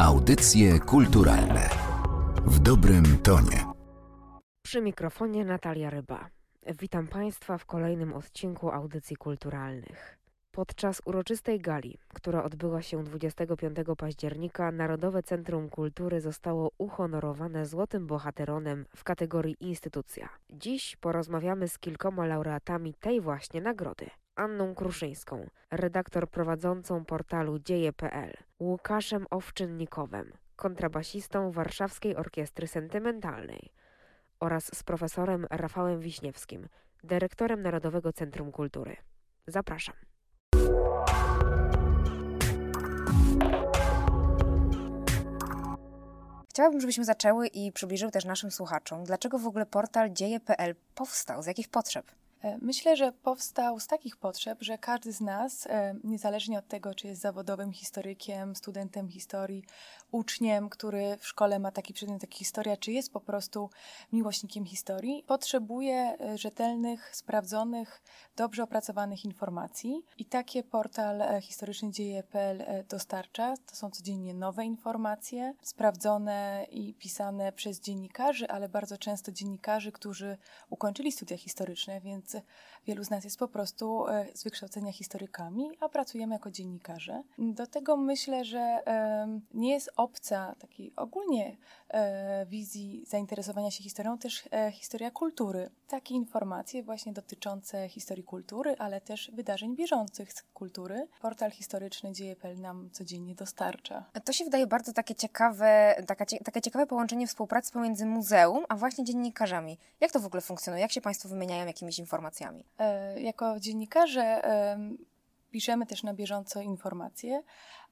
Audycje kulturalne w dobrym tonie. Przy mikrofonie Natalia Ryba. Witam Państwa w kolejnym odcinku audycji kulturalnych. Podczas uroczystej gali, która odbyła się 25 października, Narodowe Centrum Kultury zostało uhonorowane Złotym Bohateronem w kategorii Instytucja. Dziś porozmawiamy z kilkoma laureatami tej właśnie nagrody. Anną Kruszyńską, redaktor prowadzącą portalu dzieje.pl, Łukaszem Owczynnikowem, kontrabasistą Warszawskiej Orkiestry Sentymentalnej oraz z profesorem Rafałem Wiśniewskim, dyrektorem Narodowego Centrum Kultury. Zapraszam. Chciałabym, żebyśmy zaczęły i przybliżyły też naszym słuchaczom, dlaczego w ogóle portal dzieje.pl powstał, z jakich potrzeb. E, myślę, że powstał z takich potrzeb, że każdy z nas, e, niezależnie od tego, czy jest zawodowym historykiem, studentem historii, uczniem, który w szkole ma taki przedmiot jak historia, czy jest po prostu miłośnikiem historii, potrzebuje e, rzetelnych, sprawdzonych, dobrze opracowanych informacji. I takie portal historyczny dzieje.pl dostarcza. To są codziennie nowe informacje, sprawdzone i pisane przez dziennikarzy, ale bardzo często dziennikarzy, którzy ukończyli studia historyczne, więc 是 wielu z nas jest po prostu e, z wykształcenia historykami, a pracujemy jako dziennikarze. Do tego myślę, że nie jest obca takiej ogólnie e, wizji zainteresowania się historią, też e, historia kultury. Takie informacje właśnie dotyczące historii kultury, ale też wydarzeń bieżących z kultury. Portal historyczny Dzieje.pl nam codziennie dostarcza. To się wydaje bardzo takie ciekawe, takie ciekawe połączenie współpracy pomiędzy muzeum, a właśnie dziennikarzami. Jak to w ogóle funkcjonuje? Jak się Państwo wymieniają jakimiś informacjami? E, jako dziennikarze piszemy też na bieżąco informacje,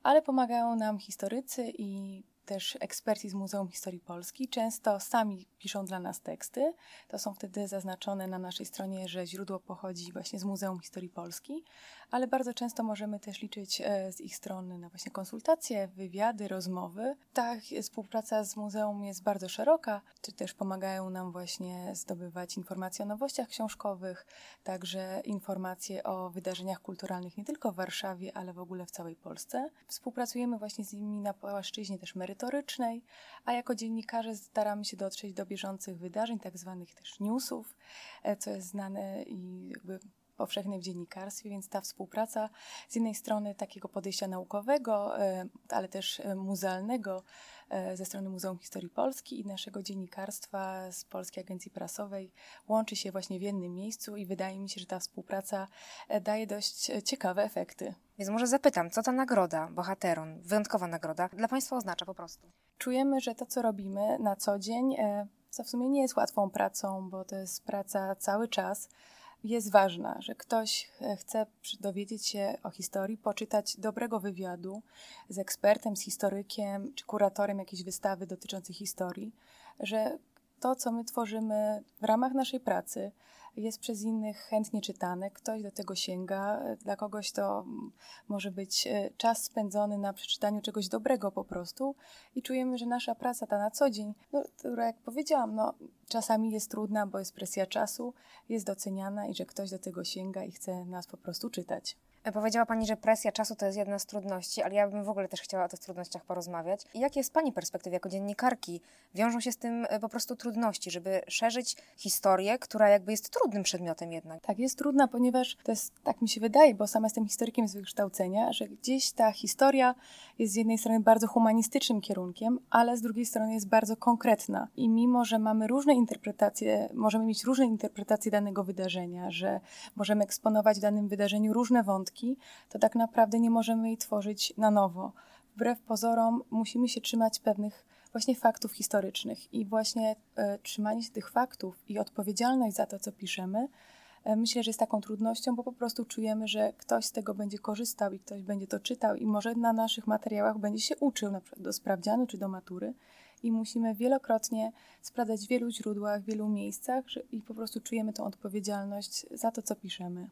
ale pomagają nam historycy i też eksperci z Muzeum Historii Polski często sami piszą dla nas teksty. To są wtedy zaznaczone na naszej stronie, że źródło pochodzi właśnie z Muzeum Historii Polski, ale bardzo często możemy też liczyć e, z ich strony na właśnie konsultacje, wywiady, rozmowy. Ta współpraca z muzeum jest bardzo szeroka, czy też pomagają nam właśnie zdobywać informacje o nowościach książkowych, także informacje o wydarzeniach kulturalnych nie tylko w Warszawie, ale w ogóle w całej Polsce. Współpracujemy właśnie z nimi na płaszczyźnie też merytorycznej, a jako dziennikarze staramy się dotrzeć do bieżących wydarzeń, tak zwanych też newsów, e, co jest znane i jakby powszechnej w dziennikarstwie, więc ta współpraca z jednej strony takiego podejścia naukowego, e, ale też e, muzealnego ze strony Muzeum Historii Polski i naszego dziennikarstwa z Polskiej Agencji Prasowej łączy się właśnie w jednym miejscu i wydaje mi się, że ta współpraca daje dość ciekawe efekty. Więc może zapytam, co ta nagroda, bohateron, wyjątkowa nagroda, dla Państwa oznacza po prostu? Czujemy, że to, co robimy na co dzień, co w sumie nie jest łatwą pracą, bo to jest praca cały czas, jest ważna, że ktoś e, chce dowiedzieć się o historii, poczytać dobrego wywiadu z ekspertem, z historykiem czy kuratorem jakiejś wystawy dotyczącej historii, że to, co my tworzymy w ramach naszej pracy, jest przez innych chętnie czytane, ktoś do tego sięga, dla kogoś to może być e, czas spędzony na przeczytaniu czegoś dobrego po prostu i czujemy, że nasza praca ta na co dzień, no, która jak powiedziałam, no, czasami jest trudna, bo jest presja czasu, jest doceniana i że ktoś do tego sięga i chce nas po prostu czytać. Powiedziała Pani, że presja czasu to jest jedna z trudności, ale ja bym w ogóle też chciała o tych trudnościach porozmawiać. Jakie jest Pani perspektywy jako dziennikarki? Wiążą się z tym e, po prostu trudności, żeby szerzyć historię, która jakby jest trudnym przedmiotem jednak. Tak, jest trudna, ponieważ to jest, tak mi się wydaje, bo sama jestem historykiem z wykształcenia, że gdzieś ta historia jest z jednej strony bardzo humanistycznym kierunkiem, ale z drugiej strony jest bardzo konkretna. I mimo, że mamy różne interpretacje, możemy mieć różne interpretacje danego wydarzenia, że możemy eksponować w danym wydarzeniu różne wątki, to tak naprawdę nie możemy jej tworzyć na nowo. Wbrew pozorom musimy się trzymać pewnych właśnie faktów historycznych i właśnie e, trzymanie się tych faktów i odpowiedzialność za to, co piszemy, e, myślę, że jest taką trudnością, bo po prostu czujemy, że ktoś z tego będzie korzystał i ktoś będzie to czytał i może na naszych materiałach będzie się uczył, na przykład do sprawdzianu czy do matury. I musimy wielokrotnie sprawdzać w wielu źródłach, w wielu miejscach i po prostu czujemy tą odpowiedzialność za to, co piszemy.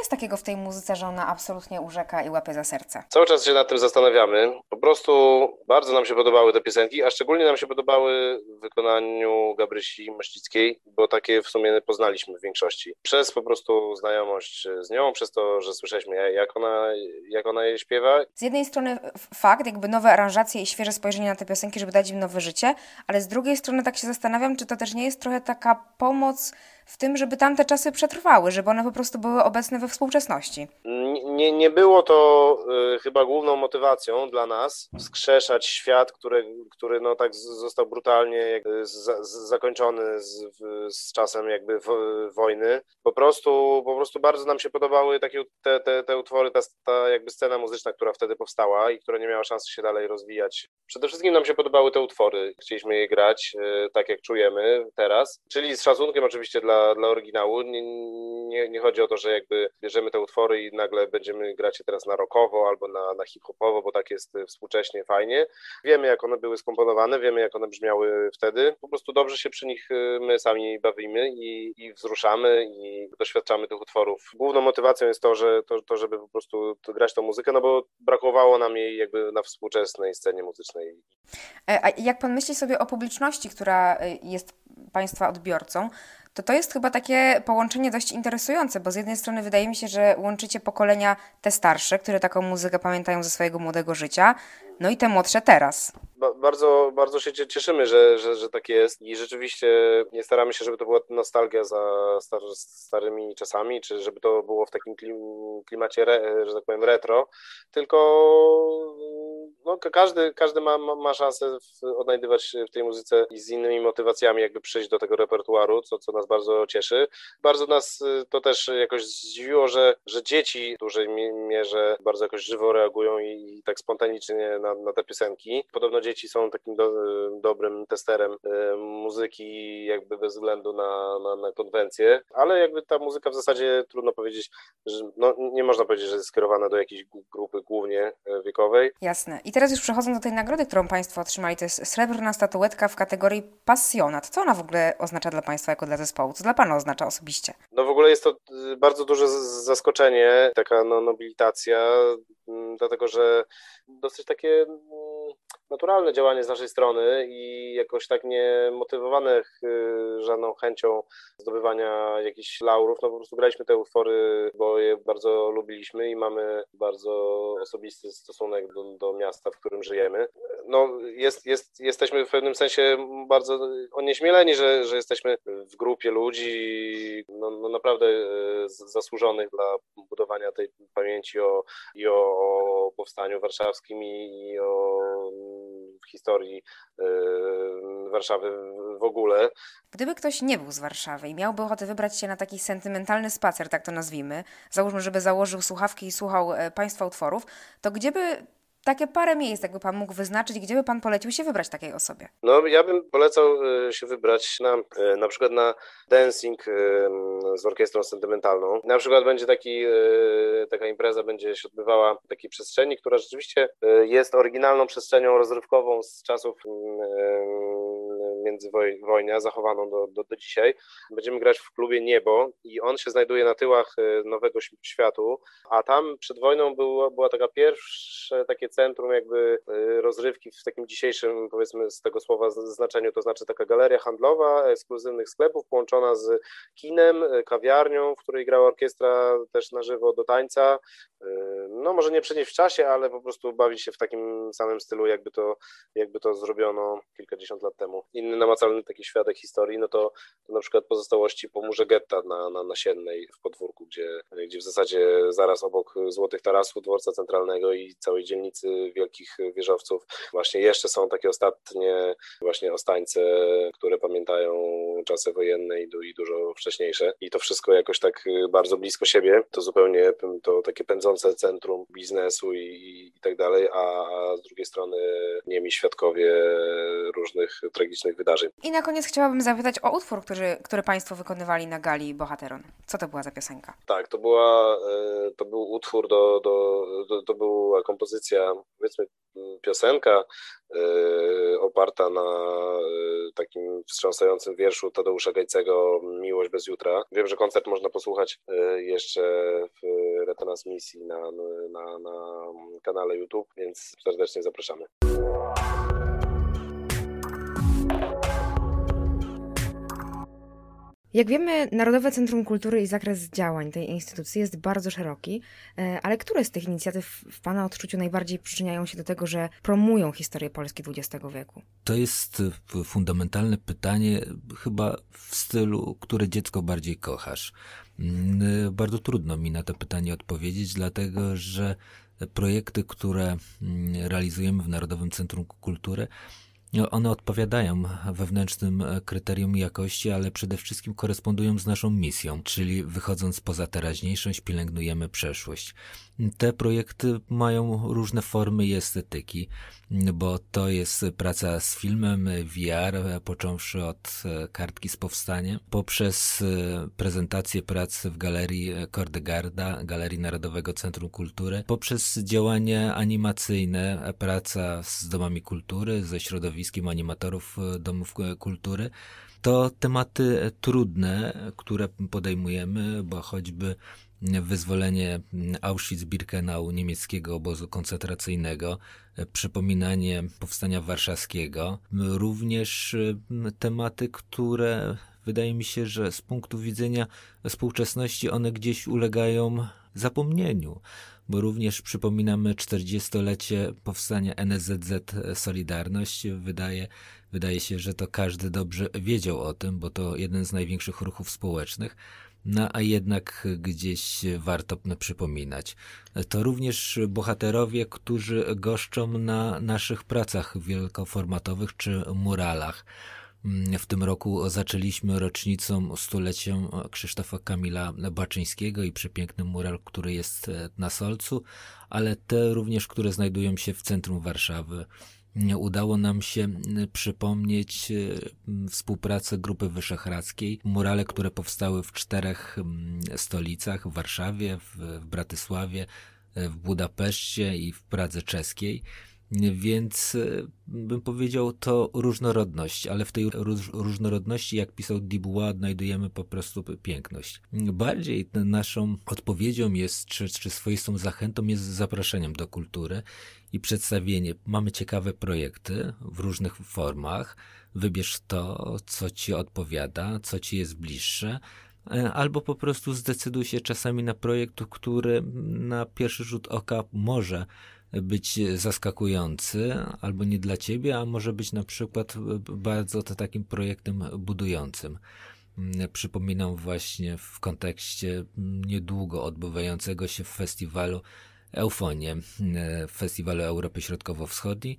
Jest takiego w tej muzyce, że ona absolutnie urzeka i łapie za serce? Cały czas się nad tym zastanawiamy. Po prostu bardzo nam się podobały te piosenki, a szczególnie nam się podobały w wykonaniu Gabrysi Maślickiej, bo takie w sumie poznaliśmy w większości. Przez po prostu znajomość z nią, przez to, że słyszeliśmy jak ona, jak ona je śpiewa. Z jednej strony fakt, jakby nowe aranżacje i świeże spojrzenie na te piosenki, żeby dać im nowe życie, ale z drugiej strony tak się zastanawiam, czy to też nie jest trochę taka pomoc w tym, żeby tamte czasy przetrwały, żeby one po prostu były obecne we współczesności. Nie, nie było to y, chyba główną motywacją dla nas wskrzeszać świat, który, który no tak został brutalnie jakby z, zakończony z, z, czasem jakby wojny. Po prostu, po prostu bardzo nam się podobały takie te, te, te utwory, ta, ta jakby scena muzyczna, która wtedy powstała i która nie miała szansy się dalej rozwijać. Przede wszystkim nam się podobały te utwory. Chcieliśmy je grać y, tak, jak czujemy teraz, czyli z szacunkiem oczywiście dla dla, oryginału. Nie, nie, nie, chodzi o to, że jakby bierzemy te utwory i nagle będziemy grać je teraz na rockowo albo na, na hip-hopowo, bo tak jest współcześnie fajnie. Wiemy, jak one były skomponowane, wiemy, jak one brzmiały wtedy. Po prostu dobrze się przy nich y, my sami bawimy i, i wzruszamy i doświadczamy tych utworów. Główną motywacją jest to, że to, to żeby po prostu grać tą muzykę, no bo brakowało nam jej jakby na współczesnej scenie muzycznej. E, a jak pan myśli sobie o publiczności, która y, jest Państwa odbiorcą, to to jest chyba takie połączenie dość interesujące, bo z jednej strony wydaje mi się, że łączycie pokolenia te starsze, które taką muzykę pamiętają ze swojego młodego życia, no i te młodsze teraz. Ba bardzo, bardzo się cieszymy, że, że, że tak jest i rzeczywiście nie staramy się, żeby to była nostalgia za star starymi czasami, czy żeby to było w takim klim klimacie, że tak powiem, retro, tylko no, każdy, każdy ma, ma szansę odnajdywać w tej muzyce i z innymi motywacjami jakby przyjść do tego repertuaru, co, co nas bardzo cieszy. Bardzo nas y, to też jakoś zdziwiło, że, że dzieci w dużej mierze bardzo jakoś żywo reagują i, i tak spontanicznie na, na, te piosenki. Podobno dzieci są takim do, dobrym testerem y, muzyki jakby bez względu na, na, na konwencję, ale jakby ta muzyka w zasadzie trudno powiedzieć, że no, nie można powiedzieć, że jest skierowana do jakiejś grupy głównie y, wiekowej. Jasne. I teraz już przechodząc do tej nagrody, którą Państwo otrzymali, to jest srebrna statuetka w kategorii pasjonat. Co ona w ogóle oznacza dla Państwa jako dla zespołu? Co dla Pana oznacza osobiście? No w ogóle jest to y, bardzo duże zaskoczenie, taka no, nobilitacja, mm, dlatego że dosyć takie mm, naturalne działanie z naszej strony i jakoś tak nie motywowane żadną chęcią zdobywania jakichś laurów, no po prostu graliśmy te utwory, bo je bardzo lubiliśmy i mamy bardzo osobisty stosunek do, do miasta, w którym żyjemy. No jest, jest, jesteśmy w pewnym sensie bardzo onieśmieleni, że, że jesteśmy w grupie ludzi no, no naprawdę e, zasłużonych dla budowania tej pamięci o, i o powstaniu warszawskim i, i o historii e, Warszawy w ogóle. Gdyby ktoś nie był z Warszawy i miałby ochotę wybrać się na taki sentymentalny spacer, tak to nazwijmy, załóżmy, żeby założył słuchawki i słuchał e, Państwa utworów, to gdzie by takie parę miejsc, jakby Pan mógł wyznaczyć, gdzie by Pan polecił się wybrać takiej osobie? No, ja bym polecał e, się wybrać na, e, na przykład na dancing e, z orkiestrą sentymentalną. Na przykład będzie taki, taka impreza będzie się odbywała w takiej przestrzeni, która rzeczywiście jest oryginalną przestrzenią rozrywkową z czasów międzywojnia, zachowaną do, do, do dzisiaj. Będziemy grać w klubie Niebo i on się znajduje na tyłach Nowego Światu, a tam przed wojną było, była taka pierwsze takie centrum jakby y, rozrywki w takim dzisiejszym, powiedzmy z tego słowa znaczeniu, to znaczy taka galeria handlowa ekskluzywnych sklepów połączona z kinem, y, kawiarnią, w której grała orkiestra też na żywo do tańca. Y, no może nie przenieść w czasie, ale po prostu bawić się w takim samym stylu, jakby to, jakby to zrobiono kilkadziesiąt lat temu. Inny namacalny taki świadek historii, no to, to na przykład pozostałości po murze getta na, na Nasiennej w podwórku, gdzie, gdzie w zasadzie zaraz obok Złotych Tarasów, dworca centralnego i całej dzielnicy wielkich wieżowców. Właśnie jeszcze są takie ostatnie właśnie ostańce, które pamiętają czasy wojenne i, i dużo wcześniejsze. I to wszystko jakoś tak bardzo blisko siebie. To zupełnie to takie pędzące centrum biznesu i, i tak dalej, a, z drugiej strony niemi świadkowie różnych tragicznych wydarzeń. I na koniec chciałabym zapytać o utwór, który, który Państwo wykonywali na gali Bohateron. Co to była za piosenka? Tak, to była, e, to był utwór do, do, do to była kompozycja powiedzmy piosenka oparta na takim wstrząsającym wierszu Tadeusza Gajcego Miłość bez jutra. Wiem, że koncert można posłuchać jeszcze w retransmisji na, na, na kanale YouTube, więc serdecznie zapraszamy. Jak wiemy, Narodowe Centrum Kultury i zakres działań tej instytucji jest bardzo szeroki, e, ale które z tych inicjatyw w Pana odczuciu najbardziej przyczyniają się do tego, że promują historię Polski XX wieku? To jest fundamentalne pytanie, chyba w stylu, które dziecko bardziej kochasz. Mm, bardzo trudno mi na to pytanie odpowiedzieć, dlatego że projekty, które mm, realizujemy w Narodowym Centrum Kultury, one odpowiadają wewnętrznym e, kryterium jakości, ale przede wszystkim korespondują z naszą misją, czyli wychodząc poza teraźniejszość, pielęgnujemy przeszłość. Te projekty mają różne formy i estetyki, bo to jest praca z filmem VR, począwszy od e, kartki z powstaniem, poprzez e, prezentację prac w Galerii Kordegarda, Galerii Narodowego Centrum Kultury, poprzez działanie animacyjne, praca z domami kultury, ze środowiskiem animatorów e, domów kultury, to tematy trudne, które podejmujemy, bo choćby wyzwolenie Auschwitz-Birkenau, niemieckiego obozu koncentracyjnego, przypominanie powstania warszawskiego, również tematy, które wydaje mi się, że z punktu widzenia współczesności one gdzieś ulegają zapomnieniu, bo również przypominamy 40-lecie powstania NSZZ Solidarność. Wydaje, wydaje się, że to każdy dobrze wiedział o tym, bo to jeden z największych ruchów społecznych. No a jednak gdzieś warto przypominać. To również bohaterowie, którzy goszczą na naszych pracach wielkoformatowych czy muralach. W tym roku zaczęliśmy rocznicą stuleciem Krzysztofa Kamila Baczyńskiego i przepiękny mural, który jest na Solcu, ale te również, które znajdują się w centrum Warszawy udało nam się przypomnieć współpracę Grupy Wyszehradzkiej, murale, które powstały w czterech stolicach, w Warszawie, w Bratysławie, w Budapeszcie i w Pradze Czeskiej. Więc e, bym powiedział to różnorodność, ale w tej róż, różnorodności, jak pisał Dubois, znajdujemy po prostu piękność. Bardziej naszą odpowiedzią jest, czy, czy swoistą zachętą jest zaproszeniem do kultury i przedstawienie. Mamy ciekawe projekty w różnych formach. Wybierz to, co ci odpowiada, co ci jest bliższe e, albo po prostu zdecyduj się czasami na projekt, który na pierwszy rzut oka może być zaskakujący, albo nie dla ciebie, a może być na przykład bardzo to takim projektem budującym. Przypominam właśnie w kontekście niedługo odbywającego się festiwalu Eufonie, Festiwalu Europy Środkowo-Wschodniej,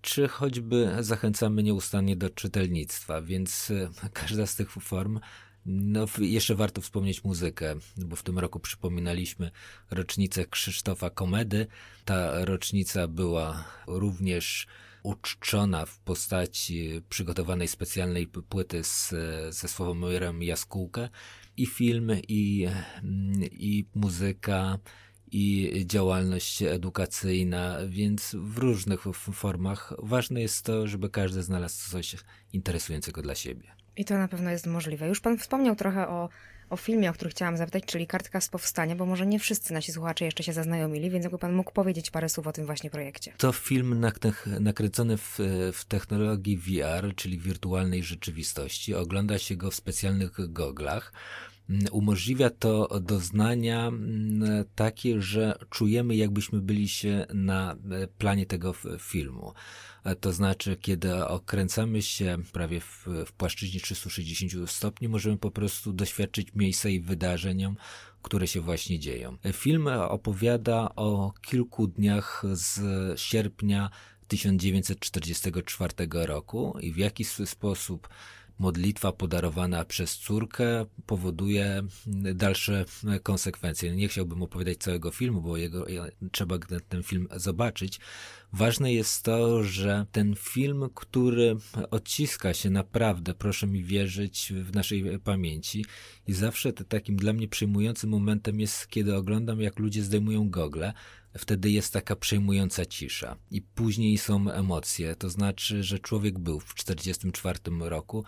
czy choćby zachęcamy nieustannie do czytelnictwa, więc każda z tych form no, jeszcze warto wspomnieć muzykę, bo w tym roku przypominaliśmy rocznicę Krzysztofa Komedy. Ta rocznica była również uczczona w postaci przygotowanej specjalnej płyty z, ze Sławomirem Jaskółkę i film, i, i muzyka, i działalność edukacyjna, więc w różnych formach. Ważne jest to, żeby każdy znalazł coś interesującego dla siebie. I to na pewno jest możliwe. Już pan wspomniał trochę o, o filmie, o który chciałam zapytać, czyli Kartka z Powstania, bo może nie wszyscy nasi słuchacze jeszcze się zaznajomili, więc jakby pan mógł powiedzieć parę słów o tym właśnie projekcie. To film nakręcony w, w technologii VR, czyli wirtualnej rzeczywistości. Ogląda się go w specjalnych goglach. Umożliwia to doznania takie, że czujemy, jakbyśmy byli się na e, planie tego filmu. E, to znaczy, kiedy okręcamy się prawie w, w płaszczyźnie 360 stopni, możemy po prostu doświadczyć miejsca i wydarzeniom, które się właśnie dzieją. Film opowiada o kilku dniach z sierpnia 1944 roku i w jaki sposób modlitwa podarowana przez córkę powoduje dalsze konsekwencje. Nie chciałbym opowiadać całego filmu, bo jego, trzeba ten film zobaczyć. Ważne jest to, że ten film, który odciska się naprawdę, proszę mi wierzyć, w naszej pamięci i zawsze takim dla mnie przyjmującym momentem jest, kiedy oglądam, jak ludzie zdejmują gogle, wtedy jest taka przejmująca cisza. I później są emocje, to znaczy, że człowiek był w 1944 roku,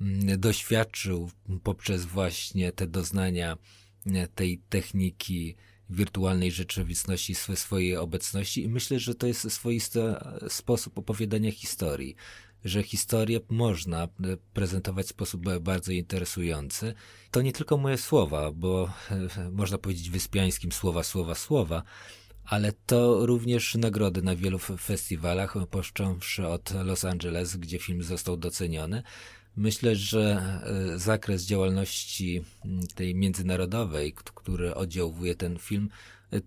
mm, doświadczył poprzez właśnie te doznania tej techniki wirtualnej rzeczywistości, swojej obecności i myślę, że to jest swoisty sposób opowiadania historii że historię można e, prezentować w sposób e, bardzo interesujący. To nie tylko moje słowa, bo e, można powiedzieć wyspiańskim słowa, słowa, słowa, ale to również nagrody na wielu festiwalach, począwszy od Los Angeles, gdzie film został doceniony. Myślę, że zakres działalności tej międzynarodowej, który oddziałuje ten film,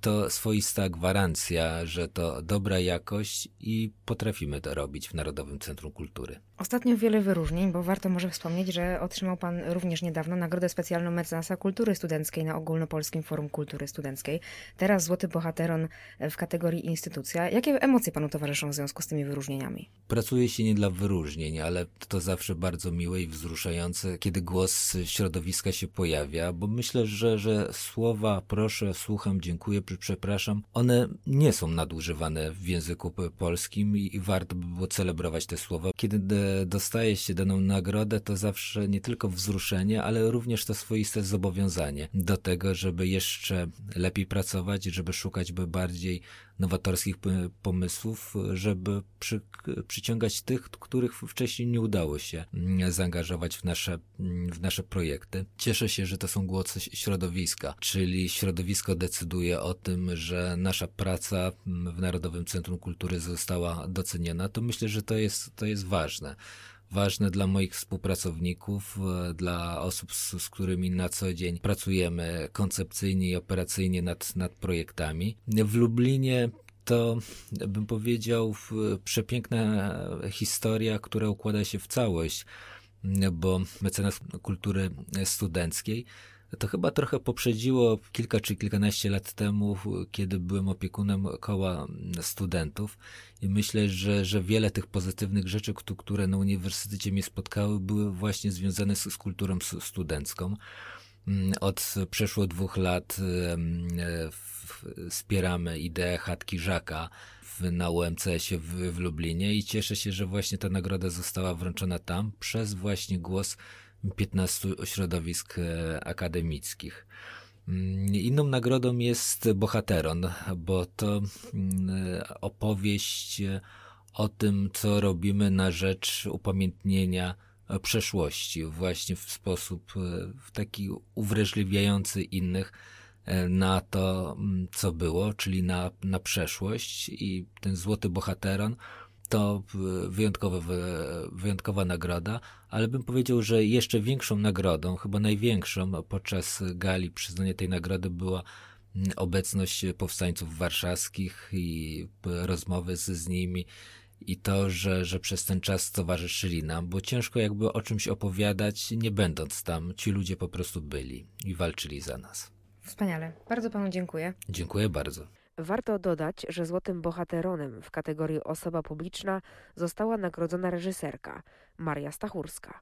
to swoista gwarancja, że to dobra jakość i potrafimy to robić w Narodowym Centrum Kultury. Ostatnio wiele wyróżnień, bo warto może wspomnieć, że otrzymał Pan również niedawno Nagrodę Specjalną Mecenasa Kultury Studenckiej na Ogólnopolskim Forum Kultury Studenckiej. Teraz Złoty Bohateron w kategorii instytucja. Jakie emocje Panu towarzyszą w związku z tymi wyróżnieniami? Pracuje się nie dla wyróżnień, ale to zawsze bardzo miłe i wzruszające, kiedy głos środowiska się pojawia, bo myślę, że, że słowa proszę, słucham, dziękuję, przepraszam, one nie są nadużywane w języku polskim i warto by było celebrować te słowa. Kiedy dostaje się daną nagrodę, to zawsze nie tylko wzruszenie, ale również to swoiste zobowiązanie do tego, żeby jeszcze lepiej pracować, żeby szukać by bardziej nowatorskich pomysłów, żeby przy, przyciągać tych, których wcześniej nie udało się mm, zaangażować w nasze, w nasze projekty. Cieszę się, że to są głosy środowiska, czyli środowisko decyduje o tym, że nasza praca mm, w Narodowym Centrum Kultury została doceniona. To myślę, że to jest, to jest ważne ważne dla moich współpracowników, e, dla osób, z, z, którymi na co dzień pracujemy koncepcyjnie i operacyjnie nad, nad projektami. W Lublinie to, bym powiedział, przepiękna historia, która układa się w całość, bo mecenas kultury studenckiej to chyba trochę poprzedziło kilka czy kilkanaście lat temu, kiedy byłem opiekunem koła studentów i myślę, że, że wiele tych pozytywnych rzeczy, które na uniwersytecie mnie spotkały, były właśnie związane z, z kulturą studencką. Mm, od przeszło dwóch lat wspieramy ideę chatki Żaka na UMCS-ie w, w Lublinie i cieszę się, że właśnie ta nagroda została wręczona tam przez właśnie głos 15 środowisk e, akademickich. Mm, inną nagrodą jest Bohateron, bo to mm, opowieść o tym, co robimy na rzecz upamiętnienia przeszłości, właśnie w sposób e, w taki uwrażliwiający innych e, na to, mm, co było, czyli na, na przeszłość. I ten złoty bohateron to wyjątkowa, wyjątkowa nagroda, ale bym powiedział, że jeszcze większą nagrodą, chyba największą podczas gali przyznania tej nagrody była obecność powstańców warszawskich i rozmowy z, z nimi i to, że, że przez ten czas towarzyszyli nam, bo ciężko jakby o czymś opowiadać, nie będąc tam. Ci ludzie po prostu byli i walczyli za nas. Wspaniale. Bardzo panu dziękuję. Dziękuję bardzo. Warto dodać, że złotym bohateronem w kategorii osoba publiczna została nagrodzona reżyserka Maria Stachurska,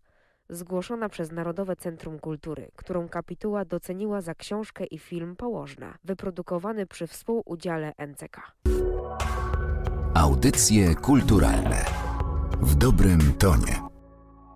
zgłoszona przez Narodowe Centrum Kultury, którą kapituła doceniła za książkę i film Położna, wyprodukowany przy współudziale NCK. Audycje kulturalne w dobrym tonie.